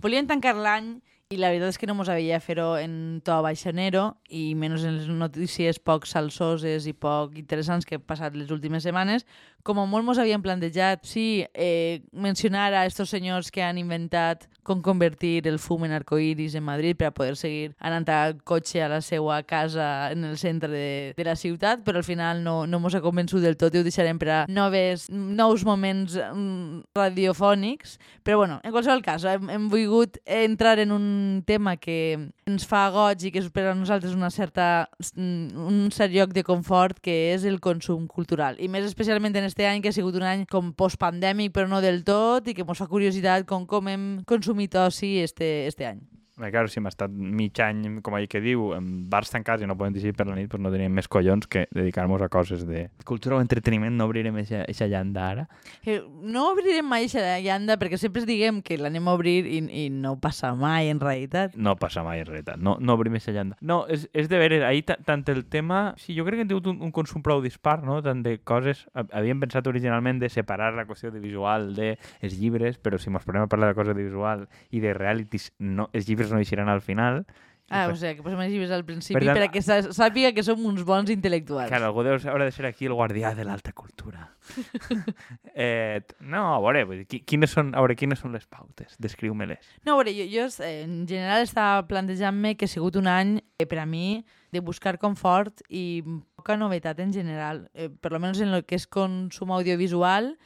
Polian Tancarlán i la veritat és que no mos havia fer-ho en to baixanero i menys en les notícies poc salsoses i poc interessants que he passat les últimes setmanes, com a molt mos havien plantejat, sí, eh, mencionar a estos senyors que han inventat com convertir el fum en arcoiris en Madrid per a poder seguir anant a cotxe a la seva casa en el centre de, de la ciutat, però al final no, no mos ha convençut del tot i ho deixarem per a noves, nous moments mm, radiofònics. Però bueno, en qualsevol cas, hem, hem volgut entrar en un tema que ens fa goig i que és per a nosaltres una certa, mm, un cert lloc de confort, que és el consum cultural. I més especialment en este any, que ha sigut un any com postpandèmic, però no del tot, i que ens fa curiositat com, com hem consumit oci este, este any. Bé, claro, si hem estat mig any, com ahir que diu, en bars tancats i no podem dir per la nit, pues no tenim més collons que dedicar-nos a coses de cultura o entreteniment. No obrirem eixa llanda ara. Que no obrirem mai aquesta llanda perquè sempre diguem que l'anem a obrir i, i no passa mai en realitat. No passa mai en realitat. No, no obrim eixa llanda. No, és, és de veure, ahir ta- tant el tema... Sí, jo crec que hem tingut un, un consum prou dispar, no? Tant de coses... ha- Havíem pensat originalment de separar la qüestió de visual de els llibres, però si mos posem a parlar de cosa de visual i de realities, no, els llibres no eixiran al final. Ah, o sigui, que posem els llibres al principi Per tant- perquè sà- sàpiga que som uns bons intel·lectuals. Claro, algú deu, haurà de ser aquí el guardià de l'alta cultura. eh, no, a veure, vull dir, qui- quines són, a veure, quines són les pautes? Descriu-me-les. No, a veure, jo, jo eh, en general estava plantejant-me que ha sigut un any, eh, per a mi, de buscar confort i poca novetat en general. Eh, per lo menos en el que és consum audiovisual,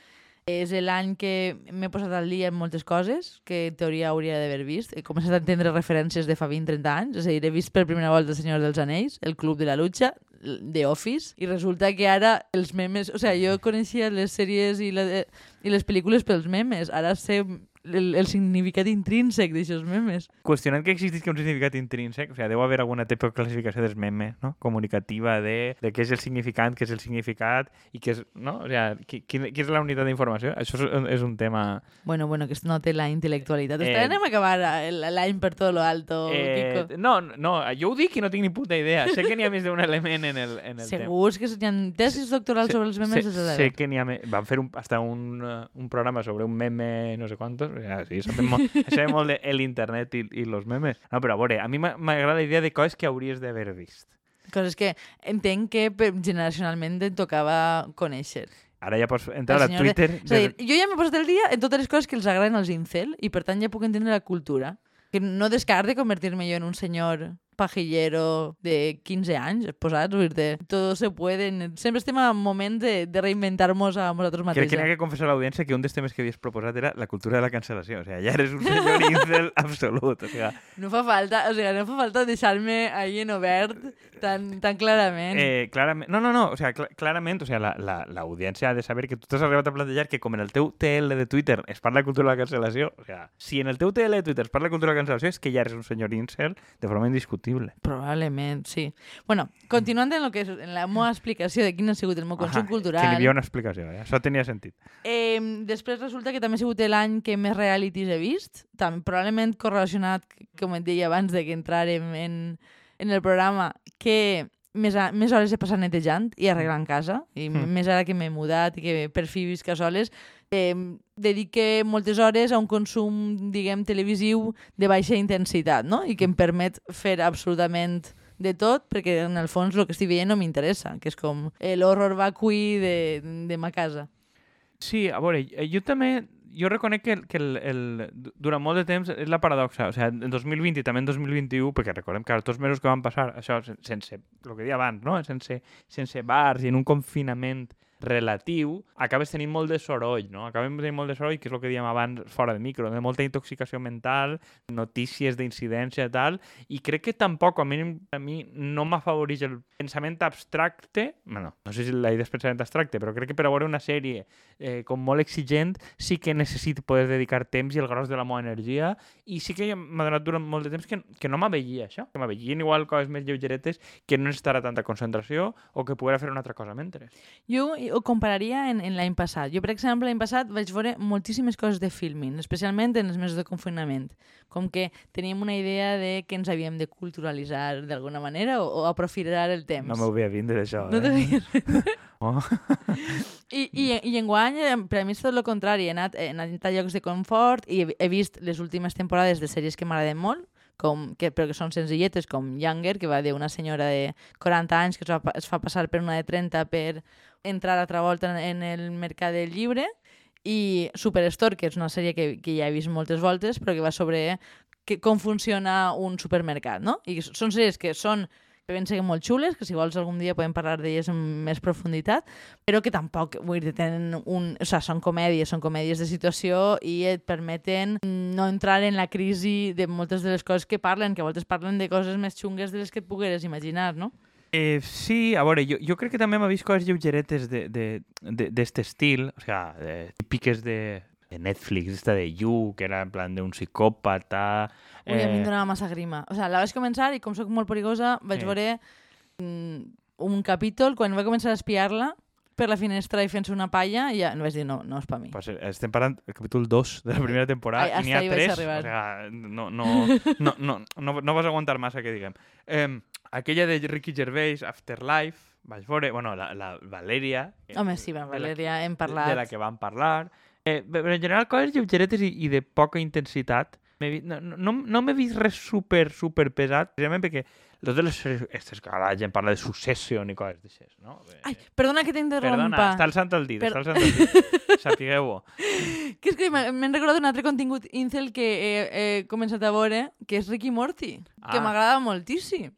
és l'any que m'he posat al dia en moltes coses que en teoria hauria d'haver vist. He començat a entendre referències de fa 20-30 anys. És a dir, he vist per primera volta El Senyor dels Anells, El Club de la Lucha, The Office, i resulta que ara els memes... O sigui, jo coneixia les sèries i, la, i les pel·lícules pels memes. Ara sé el, el significat intrínsec d'aixòs memes. Qüestionant que existisca un significat intrínsec, o sigui, deu haver alguna tipus de classificació dels memes, no? Comunicativa de, de què és el significant, què és el significat i què és, no? O sigui, qui, qui, qui és la unitat d'informació? Això és, és un tema... Bueno, bueno, que es note la intel·lectualitat. Eh, Eh, Anem a acabar l'any per tot lo alto, Eh, Kiko. no, no, jo ho dic i no tinc ni puta idea. Sé que n'hi ha més d'un element en el, en el tema. Segur que hi ha tesis doctorals Sé- sobre els memes. sé, sé que n'hi ha me... Van fer un, hasta un, uh, un programa sobre un meme no sé quantos. Ja, sí, sabem molt, sabem molt de l'internet i, i los memes. No, però a veure, a mi m'a- m'agrada la idea de coses que hauries d'haver vist. Coses que entenc que generacionalment em tocava conèixer. Ara ja pots entrar a senyor de- Twitter... És a dir, jo ja m'he posat el dia en totes les coses que els agraden als incel i per tant ja puc entendre la cultura. Que no descarte convertir-me jo en un senyor pajillero de 15 anys, posats, vull dir tot se puede. Sempre estem en moment de, de reinventar-nos a nosaltres Crec que n'hi ha mateixos. que confessar a l'audiència que un dels temes que havies proposat era la cultura de la cancel·lació. O sigui, ja eres un senyor incel absolut. O sigui, No fa falta, o sigui, no fa falta deixar-me ahí en obert tan, tan clarament. Eh, clarament, no, no, no, o sea, cl clarament, o sea, l'audiència la, la, ha de saber que tu t'has arribat a plantejar que com en el teu TL de Twitter es parla de cultura de la cancel·lació, o sea, si en el teu TL de Twitter es parla de cultura de la cancel·lació és que ja eres un senyor incel de forma indiscutible. Probablement, sí. Bueno, continuant en, lo que és, en la meva explicació de quin ha sigut el meu consum Ahà, cultural... Que n'hi havia una explicació, eh? això tenia sentit. Eh, després resulta que també ha sigut l'any que més realities he vist, també, probablement correlacionat, com et deia abans de que entrarem en, en el programa, que més, a, més hores he passat netejant i arreglant casa, i Mm. més ara que m'he mudat i que per fi visc a soles, eh, dedique moltes hores a un consum, diguem, televisiu de baixa intensitat, no? I que em permet fer absolutament de tot, perquè en el fons el que estic veient no m'interessa, que és com l'horror vacui de, de ma casa. Sí, a veure, eh, jo també jo reconec que, que el, el, durant molt de temps és la paradoxa, o sigui, en 2020 i també en 2021, perquè recordem que els dos mesos que van passar, això sen- sense, el que deia abans, no? sense, sense bars i en un confinament relatiu, acabes tenint molt de soroll, no? Acabem tenint molt de soroll, que és el que dèiem abans fora de micro, de molta intoxicació mental, notícies d'incidència i tal, i crec que tampoc, a mi, a mi no m'afavoreix el pensament abstracte, bueno, no sé si la idea és pensament abstracte, però crec que per veure una sèrie eh, com molt exigent sí que necessito poder dedicar temps i el gros de la meva energia i sí que m'ha donat durant molt de temps que, que no m'aveia això, que m'aveien igual coses més lleugeretes que no necessitarà tanta concentració o que poguera fer una altra cosa mentre. Jo ho compararia en, en l'any passat. Jo, per exemple, l'any passat vaig veure moltíssimes coses de filming, especialment en els mesos de confinament. Com que teníem una idea de que ens havíem de culturalitzar d'alguna manera o, o aprofitar el temps. No m'ho havia vindre això, No eh? t'havies- Oh. I, i, i enguany, eh, per a mi és tot el contrari. He anat, he anat a llocs de confort i he, he vist les últimes temporades de sèries que m'agraden molt, com, que, però que són senzilletes, com Younger, que va d'una senyora de 40 anys que es, va, es fa passar per una de 30 per entrar altra volta en, en el mercat del llibre, i Superstore, que és una sèrie que, que ja he vist moltes voltes, però que va sobre que, com funciona un supermercat, no? I són sèries que són ser molt xules, que si vols algun dia podem parlar d'elles amb més profunditat, però que tampoc, vull dir, tenen un... O sigui, són comèdies, són comèdies de situació i et permeten no entrar en la crisi de moltes de les coses que parlen, que a voltes parlen de coses més xungues de les que et pogueres imaginar, no? Eh, sí, a veure, jo, jo crec que també m'ha vist coses lleugeretes d'aquest estil, o sigui, de, típiques de, de Netflix, esta de You, que era en plan d'un psicòpata... Ui, a mi em donava massa grima. O sigui, la vaig començar i com sóc molt perigosa, vaig Sí. veure mm, un capítol, quan vaig començar a espiar-la per la finestra i fent-se una palla, i ja no vaig dir, no, no és per mi. Pues eh, estem parlant del capítol 2 de la primera temporada Ai, i n'hi ha ahí vais 3, a arribar. o sea, no, no, no, no, no, no vas aguantar massa, que diguem. Eh, aquella de Ricky Gervais, Afterlife, vaig veure, bueno, la, la Valeria... eh, Home, sí, la- Valeria, hem parlat. De la que vam parlar. Eh, però en general, coses lleugeretes i, i de poca intensitat. No, no, no, m'he vist res super, super pesat, precisament perquè totes les sèries que la gent parla de Succession i coses d'aixes, no? Eh, Ai, perdona que Perdona, t'interrompa. està alçant el dit, Per- està alçant el dit. Sapigueu-ho. Que és que m'he recordat un altre contingut incel que he, he començat a veure, que és Ricky Morty, que Ah. m'agrada moltíssim.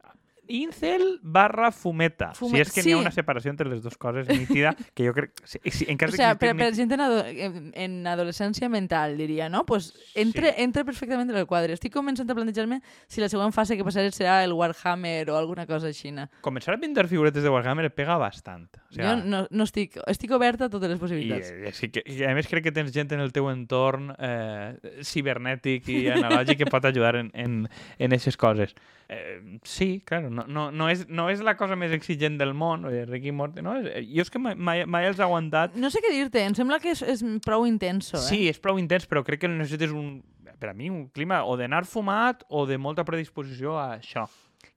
Incel barra fumeta. Fume- Si és que n'hi ha sí. una separació entre les dues coses nítida, que jo crec... Si, si, en O cas sigui, per, per gent en, ado en, en adolescència mental, diria, no? Pues entre, Sí. entre perfectament en el quadre. Estic començant a plantejar-me si la següent fase que passaré serà el Warhammer o alguna cosa així. Començar a pintar figuretes de Warhammer pega bastant. O Jo no, no estic... Estic oberta a totes les I, possibilitats. eh, sí que, i a més crec que tens gent en el teu entorn eh, cibernètic i analògic que pot ajudar en, en, en aquestes coses. Eh, sí, claro, no, no, no, és, no és la cosa més exigent del món, eh, Ricky Morty, no? És- Jo és que mai, mai, mai els he aguantat. No sé què dir-te, em sembla que és, és prou intenso, eh? Sí, és prou intens, però crec que necessites un, per a mi, un clima o d'anar fumat o de molta predisposició a això.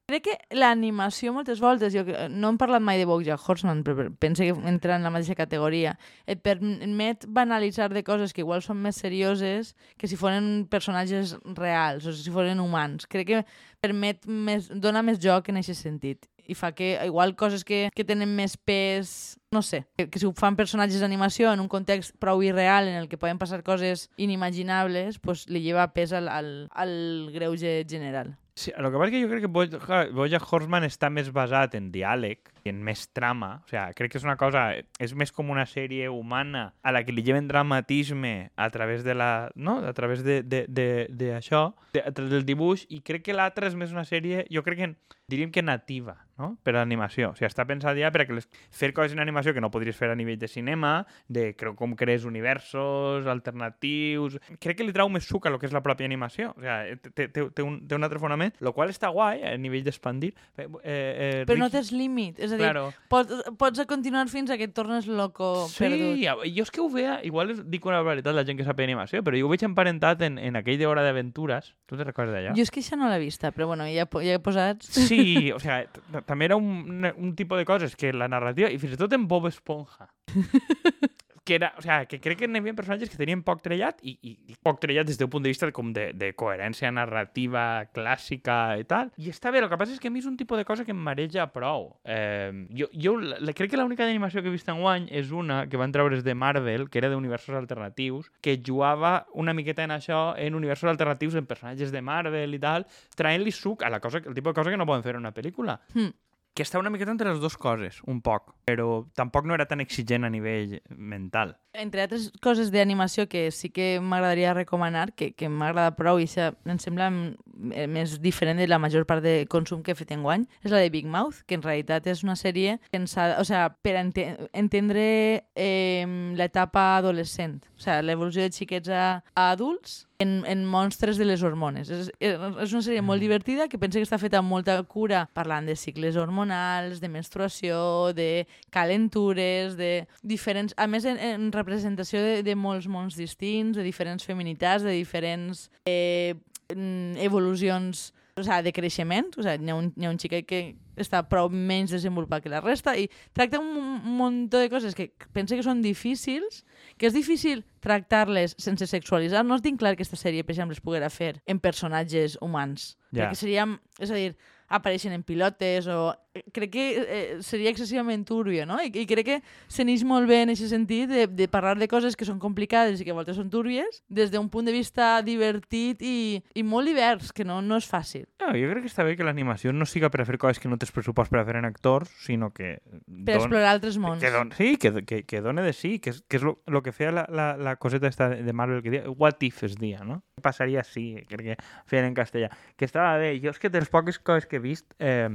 Crec que l'animació moltes voltes, jo que- no hem parlat mai de Bojack Horseman, però penso que entra en la mateixa categoria, et permet banalitzar de coses que igual són més serioses que si foren personatges reals o si foren humans. Crec que permet més, dona més joc en aquest sentit i fa que igual coses que, que tenen més pes, no sé, que, que si ho fan personatges d'animació en un context prou irreal en el que poden passar coses inimaginables, pues li lleva pes al, al, al greuge general. Sí, el que passa que jo crec que Bojack Horseman està més basat en diàleg i en més trama. O sigui, crec que és una cosa... És més com una sèrie humana a la que li lleven dramatisme a través de la... No? A través de, de, de, de això, de, a través del dibuix, i crec que l'altra és més una sèrie, jo crec que diríem que nativa, no? Per a l'animació. O sigui, està pensat ja per a que les, fer coses en animació que no podries fer a nivell de cinema, de creu, com crees universos alternatius... Crec que li trau més suc a lo que és la pròpia animació. O sigui, té, té, té, un, té un altre fonament, el qual està guai a nivell d'expandir. Eh, eh, Però no tens límit, és a dir, Claro. pots, pots continuar fins a que et tornes loco perdut. Sí, jo és que ho veia, igual dic una veritat la gent que sap animació, però jo ho veig emparentat en, en aquell d'Hora d'Aventures. Tu te recordes d'allò? Jo és que això no l'he vista, però bueno, ja, ja he posat... Sí, o sea, t- també era un, tipus de coses que la narrativa, i fins i en Bob Esponja, que era, o sea, que crec que n'hi havia personatges que tenien poc trellat i, i, i poc trellat des del punt de vista com de, de coherència narrativa clàssica i tal. I està bé, el que passa és que a mi és un tipus de cosa que em mareja prou. Eh, jo jo la, crec que l'única d'animació que he vist enguany és una que van treure's de Marvel, que era d'universos alternatius, que jugava una miqueta en això, en universos alternatius, en personatges de Marvel i tal, traient-li suc a la cosa, el tipus de cosa que no poden fer en una pel·lícula Hmm. Que està una miqueta entre les dues coses, un poc, però tampoc no era tan exigent a nivell mental. Entre altres coses d'animació que sí que m'agradaria recomanar, que, que m'agrada prou i això em sembla mm, eh, més diferent de la major part de consum que he fet enguany, és la de Big Mouth, que en realitat és una sèrie pensada, o sea, per ente entendre eh, l'etapa adolescent, o sea, l'evolució de xiquets a, a adults en, en monstres de les hormones. És, és una sèrie molt divertida que penso que està feta amb molta cura parlant de cicles hormonals, de menstruació, de calentures, de diferents... A més, en, en representació de, de molts mons distints, de diferents feminitats, de diferents eh, mm, evolucions o sigui, de creixement, o sigui, hi ha un, hi ha un xiquet que està prou menys desenvolupat que la resta i tracta un, un munt de coses que pensa que són difícils, que és difícil tractar-les sense sexualitzar. No es tinc clar que aquesta sèrie, per exemple, es poguera fer en personatges humans. Ja. Perquè seríem, és a dir, apareixen en pilotes o... Crec que eh, seria excessivament turbio, no? I, i crec que se n'eix molt bé en aquest sentit de, de parlar de coses que són complicades i que a voltes són túrbies des d'un punt de vista divertit i, i molt divers, que no, no és fàcil. No, jo crec que està bé que l'animació no siga per a fer coses que no tens pressupost per a fer en actors, sinó que... Per explorar altres mons. Que don, sí, que, que, que done de sí, que és, que és lo, lo que feia la, la, la coseta esta de Marvel que dia, what if es dia, no? Què passaria si, crec que feien en castellà. Que estava bé, jo és que de les poques coses que he vist eh,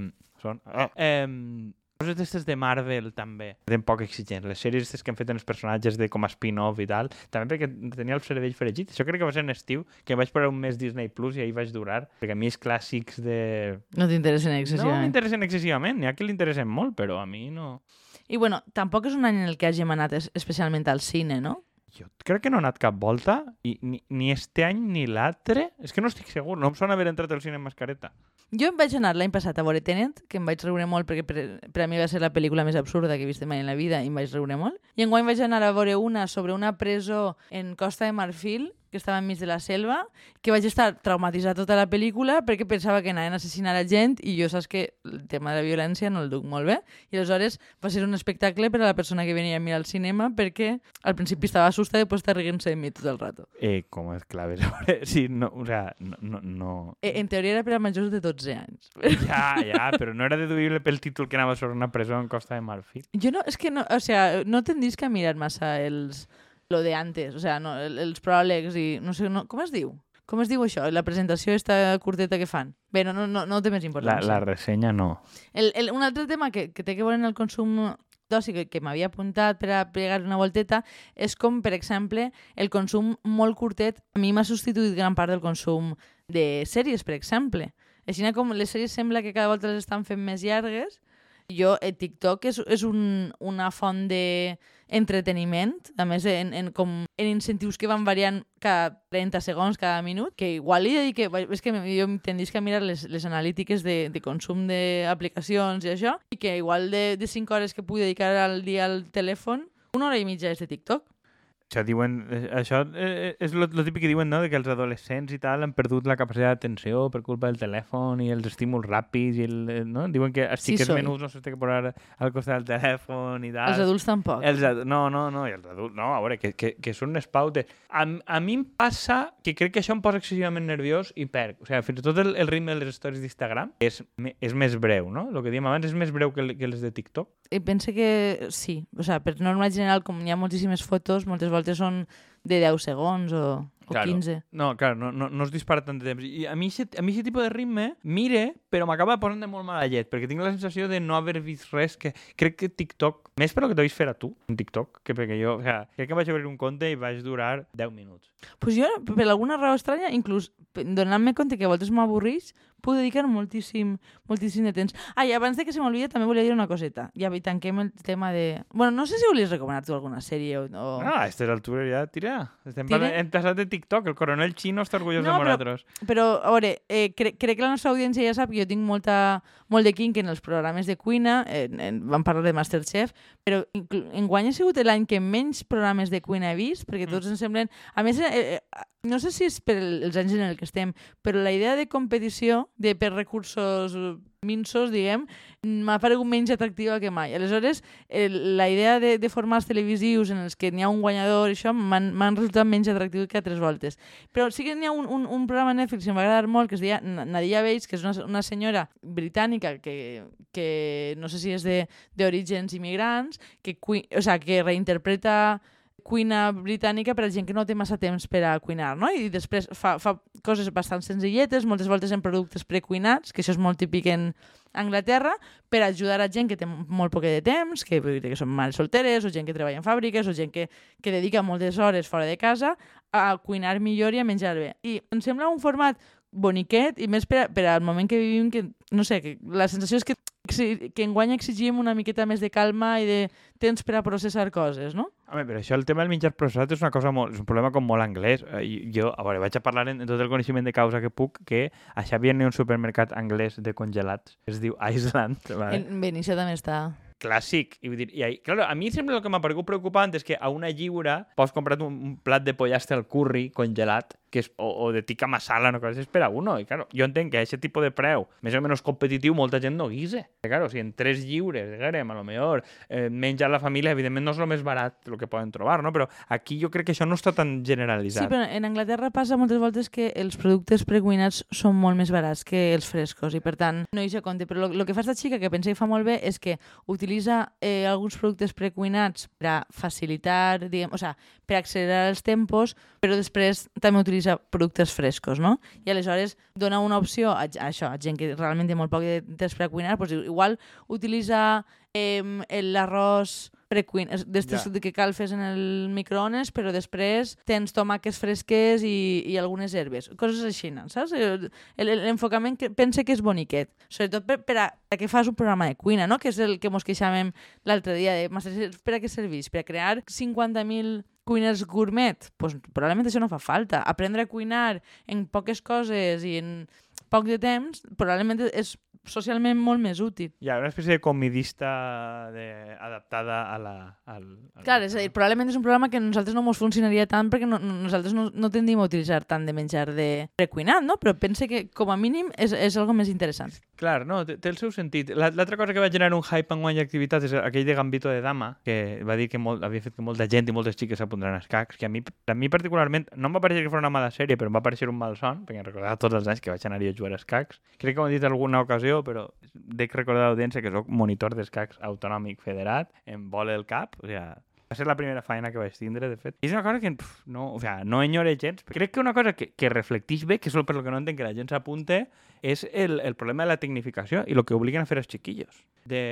són... Eh, eh, coses d'estes de Marvel també, tenen poc exigents. Les sèries aquestes que han fet en els personatges de com a spin-off i tal, també perquè tenia el cervell fregit. Això crec que va ser en estiu, que vaig posar un mes Disney Plus i ahir vaig durar, perquè a mi els clàssics de... No t'interessen No excessivament. m'interessen excessivament, n'hi ha que li interessen molt, però a mi no... I bueno, tampoc és un any en el que hàgim anat es especialment al cine, no? Jo crec que no he anat cap volta, i ni, ni este any ni l'altre. És que no estic segur, no em sona haver entrat al cine amb mascareta. Jo em vaig anar l'any passat a veure Tenet, que em vaig riure molt perquè per, per a mi va ser la pel·lícula més absurda que he vist mai en la vida i em vaig riure molt. I enguany vaig anar a veure una sobre una presó en Costa de Marfil, que estava enmig de la selva, que vaig estar traumatitzat tota la pel·lícula perquè pensava que anaven a assassinar a gent i jo saps que el tema de la violència no el duc molt bé. I aleshores va ser un espectacle per a la persona que venia a mi al cinema perquè al principi estava assustada i després està riguent-se de mi tot el rato. Eh, com és clave? Sí, no, o sea, no, no, no... Eh, en teoria era per a majors de 12 anys. Ja, ja, però no era deduïble pel títol que anava sobre una presó en Costa de Marfil. Jo no, és que no, o sea, no tendís que mirar massa els, lo de antes, o sea, no, el- els pròlegs i no sé, no, com es diu? Com es diu això? La presentació esta curteta que fan? Bé, no, no, no, no té més La, importància. la ressenya no. El, el, un altre tema que, que té que veure en el consum d'oci que, que m'havia apuntat per a pegar una volteta és com, per exemple, el consum molt curtet a mi m'ha substituït gran part del consum de sèries, per exemple. Així com les sèries sembla que cada volta les estan fent més llargues, jo, eh, TikTok és, és un, una font de entreteniment, a més en, en, com, en incentius que van variant cada 30 segons, cada minut, que igual li dir que, és que jo tendisc a mirar les, les analítiques de, de consum d'aplicacions i això, i que igual de, de 5 hores que puc dedicar al dia al telèfon, una hora i mitja és de TikTok. Això, diuen, eh, això eh, és lo, lo típic que diuen, no?, de que els adolescents i tal han perdut la capacitat d'atenció per culpa del telèfon i els estímuls ràpids i el, eh, no? Diuen que els Sí, xiquets menuts no s'han de posar al costat del telèfon i tal. Els adults tampoc. Els ad... No, no, no, i els adults, no, a veure, que, que, que són unes pautes. A, a mi em passa que crec que això em posa excessivament nerviós i perc. O sigui, fins i tot el, el ritme de les stories d'Instagram és, és més breu, no? El que dèiem abans és més breu que, el- que les de TikTok. I pense que sí. O sigui, per norma general, com hi ha moltíssimes fotos, moltes voltes són de 10 segons o, o Claro. 15. No, clar, no, no, no es dispara tant de temps. I a mi a mi aquest tipus de ritme mire, però m'acaba posant de molt mala llet, perquè tinc la sensació de no haver vist res que... Crec que TikTok, més per que t'ho fer a tu, en TikTok, que perquè jo, o sea, crec que vaig obrir un compte i vaig durar 10 minuts. pues jo, per alguna raó estranya, inclús donant-me compte que a voltes m'avorreix, puc dedicar moltíssim, moltíssim de temps. Ah, i abans de que se m'olvidi, també volia dir una coseta. Ja i tanquem el tema de... Bueno, no sé si volies recomanar tu alguna sèrie o... o... Ah, a aquestes altures ja, tira. Estem Tira. parlant, hem passat de TikTok, el coronel xino està orgullós No, de però- nosaltres. Però, a veure, eh, cre crec que la nostra audiència ja sap que jo tinc molta, molt de quink en els programes de cuina, eh, en, vam parlar de Masterchef, però enguany ha sigut l'any que menys programes de cuina he vist, perquè tots ens semblen... A més, eh, eh, no sé si és per el- els anys en el que estem, però la idea de competició, de per recursos minsos, diguem, m'ha paregut menys atractiva que mai. Aleshores, eh, la idea de, de formats televisius en els que n'hi ha un guanyador i això m'han resultat menys atractiu que altres voltes. Però sí que n'hi ha un, un, un programa a Netflix que agradar molt, que es deia Na- Nadia Bates, que és una, una senyora britànica que, que no sé si és d'orígens immigrants, que, o sea, que reinterpreta cuina britànica per a gent que no té massa temps per a cuinar, no? I després fa, fa coses bastant senzilletes, moltes voltes en productes precuinats, que això és molt típic en Anglaterra, per ajudar a gent que té molt poc de temps, que, que són mares solteres, o gent que treballa en fàbriques, o gent que, que dedica moltes hores fora de casa a cuinar millor i a menjar bé. I em sembla un format boniquet i més per, a- per al moment que vivim que, no sé, que la sensació és que, que enguany exigim una miqueta més de calma i de temps per a processar coses, no? Home, però això, el tema del menjar processat és una cosa molt, és un problema com molt anglès. Eh, i Jo, a veure, vaig a parlar en, en tot el coneixement de causa que puc, que a Xavier n'hi ha un supermercat anglès de congelats, es diu Iceland. Vale? En Benicia també està. clàssic. I, vull dir, i claro, a mi sempre el que m'ha paregut preocupant és que a una lliura pots comprar un, un plat de pollastre al curri congelat que és, o, o de tikka masala, no coses, és per a uno. I, claro, jo entenc que a aquest tipus de preu, més o menys competitiu, molta gent no guise. I, claro, si en tres lliures, diguem, a lo millor, eh, menjar la família, evidentment no és el més barat el que poden trobar, no? Però aquí jo crec que això no està tan generalitzat. Sí, però en Anglaterra passa moltes voltes que els productes precuinats són molt més barats que els frescos i per tant no hi se compte. Però el que fa esta xica, que pensa que fa molt bé, és que utilitza eh, alguns productes precuinats per a facilitar, diguem, o sea, per accelerar els tempos, però després també utilitza productes frescos, no? I aleshores dona una opció a, a això, a gent que realment té molt poc de temps per a cuinar, doncs igual utilitza eh, l'arròs precuin, d'estes Ja. que cal fes en el microones, però després tens tomàquets fresques i, i algunes herbes, coses així, no? saps? L'enfocament que pense que és boniquet, sobretot per, per, a, per a que fas un programa de cuina, no? que és el que mos queixàvem l'altre dia, de per a què serveix? Per a crear 50.000 cuiners gourmet? Pues, probablement això no fa falta. Aprendre a cuinar en poques coses i en poc de temps, probablement és socialment molt més útil. Hi ha una espècie de comidista de... adaptada a la... Al, al... Clar, és a dir, probablement és un programa que a nosaltres no ens funcionaria tant perquè no, no- nosaltres no, no tendim a utilitzar tant de menjar de precuinat, no? Però pense que, com a mínim, és, és algo més interessant. Clar, no, té, té el seu sentit. La- L'altra cosa que va generar un hype en guany d'activitats és aquell de Gambito de Dama, que va dir que molt, havia fet que molta gent i moltes xiques s'apuntaran als cacs, que a mi, a mi particularment no em va parecer que fos una mala sèrie, però em va parecer un mal son, perquè recordava tots els anys que vaig anar-hi a jugar als cacs. Crec que ho he dit alguna ocasió, però dec recordar a l'audiència que sóc monitor d'escacs autonòmic federat, em vola el cap, o sigui, va ser la primera feina que vaig tindre, de fet. I és una cosa que pf, no, o sea, no enyore gens. Crec que una cosa que, que reflecteix bé, que és el per lo que no entenc que la gent s'apunte, és el, el problema de la tecnificació i el que obliguen a fer els xiquillos. De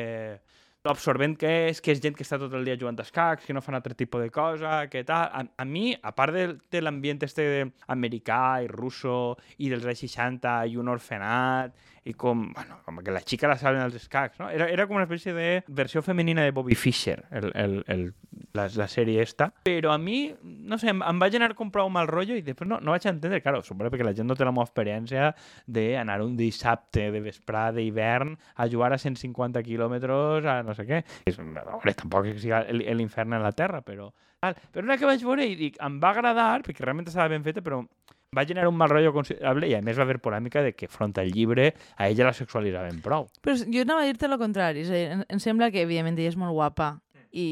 l'absorbent que és, que és gent que està tot el dia jugant a escacs, que no fan altre tipus de cosa, que tal. A, a mi, a part de, de l'ambient este americà i russo i dels anys 60 i un orfenat i com, bueno, com que la xica la saben els escacs, no? Era, era com una espècie de versió femenina de Bobby Fischer, el, el, el, la, la sèrie esta. Però a mi, no sé, em, em va generar com prou mal rotllo i després no, no vaig entendre, claro, suposo perquè la gent no té la meva experiència d'anar un dissabte de vesprada d'hivern a jugar a 150 quilòmetres a no sé què. És, veure, tampoc és que sigui l'infern en la terra, però... Però una que vaig veure i dic, em va agradar, perquè realment estava ben feta, però va generar un mal rotllo considerable i a més va haver polèmica de que front al llibre a ella la sexualitzaven prou. Però jo anava a dir-te el contrari. És a dir, em, em sembla que, evidentment, ella és molt guapa i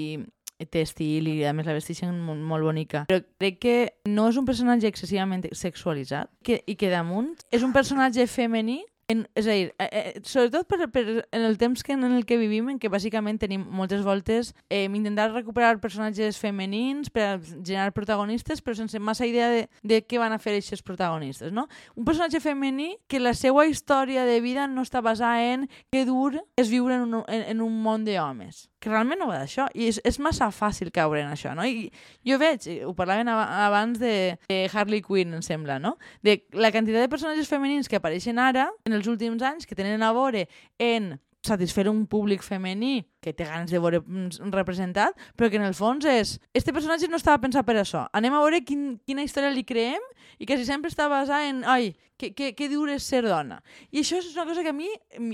té estil i, a més, la vesteixen molt, molt bonica. Però crec que no és un personatge excessivament sexualitzat que, i que, damunt, és un personatge femení en, és a dir, eh, eh, sobretot per, per en el temps que en el que vivim, en què bàsicament tenim moltes voltes eh, intentar recuperar personatges femenins per generar protagonistes, però sense massa idea de, de què van a fer aquests protagonistes, no? Un personatge femení que la seva història de vida no està basada en que dur és viure en un, en, en un món d'homes que realment no va d'això, i és, és massa fàcil caure en això, no? I jo veig, ho parlaven ab- abans de, de Harley Quinn, em sembla, no? De la quantitat de personatges femenins que apareixen ara, en els últims anys, que tenen a veure en satisfer un públic femení que té ganes de veure mm, representat, però que en el fons és este personatge no estava pensat per això. Anem a veure quin, quina història li creem i quasi sempre està basada en ai, que, que, que dur és ser dona. I això és una cosa que a mi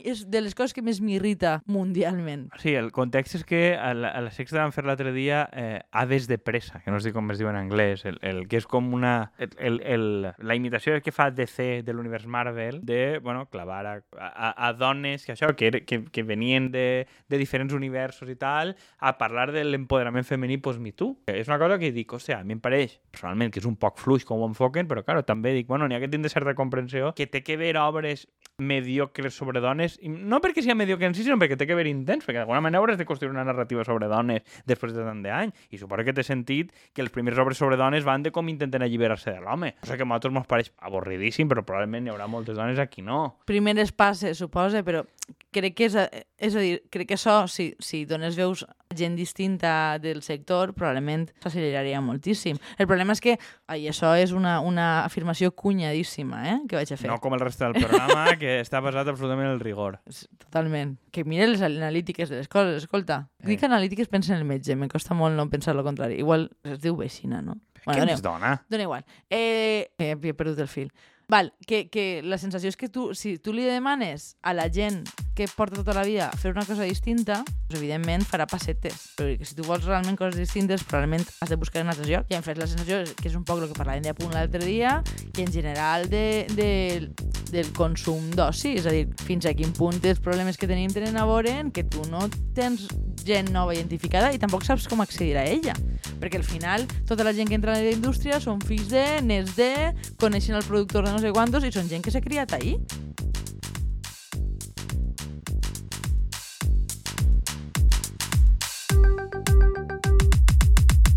és de les coses que més m'irrita mundialment. Sí, el context és que a la, a la Sexta van fer l'altre dia eh, Aves de pressa, que no sé com es diu en anglès, el, el que és com una... El, el, la imitació que fa DC de l'univers Marvel de, bueno, clavar a, a, a dones que això, que, que, que venien de, de diferents universos i tal, a parlar de l'empoderament femení post-Me Too. Que És una cosa que dic, hòstia, a mi em pareix, personalment, que és un poc fluix com ho enfoquen, però, claro, també dic, bueno, n'hi ha que tindre certa comprensió que té que veure obres mediocres sobre dones, i no perquè sigui mediocre en si, sinó perquè té que haver intents, perquè d'alguna manera hauràs de construir una narrativa sobre dones després de tant d'any, i suposo que té sentit que les primeres obres sobre dones van de com intenten alliberar-se de l'home. Sigui que a nosaltres ens pareix avorridíssim, però probablement hi haurà moltes dones aquí no. primeres passes, suposa, però crec que és a, és a dir, crec que això, si, si dones veus gent distinta del sector, probablement s'acceleraria moltíssim. El problema és que, ai, això és una, una afirmació cunyadíssima, eh?, que vaig a fer. No com el reste del programa, que està basat absolutament en el rigor. Totalment. Que mire les analítiques de les coses, escolta. Eh. Dic analítiques, pensa en el metge, me costa molt no pensar el contrari. Igual es diu vecina, no? Què dona- ens dona? Dona igual. Eh, eh, he perdut el fil. Val, que, que la sensació és que tu, si tu li demanes a la gent que porta tota la vida fer una cosa distinta, doncs evidentment farà passetes. Però si tu vols realment coses distintes, probablement has de buscar en altres llocs. I en fet la sensació que és un poc el que parlàvem de punt l'altre dia i en general de, de, del consum d'oci. És a dir, fins a quin punt els problemes que tenim tenen a veure en que tu no tens gent nova identificada i tampoc saps com accedir a ella. Perquè al final tota la gent que entra a la indústria són fills de, nets de, coneixen el productor de no sé quantos i són gent que s'ha criat ahí.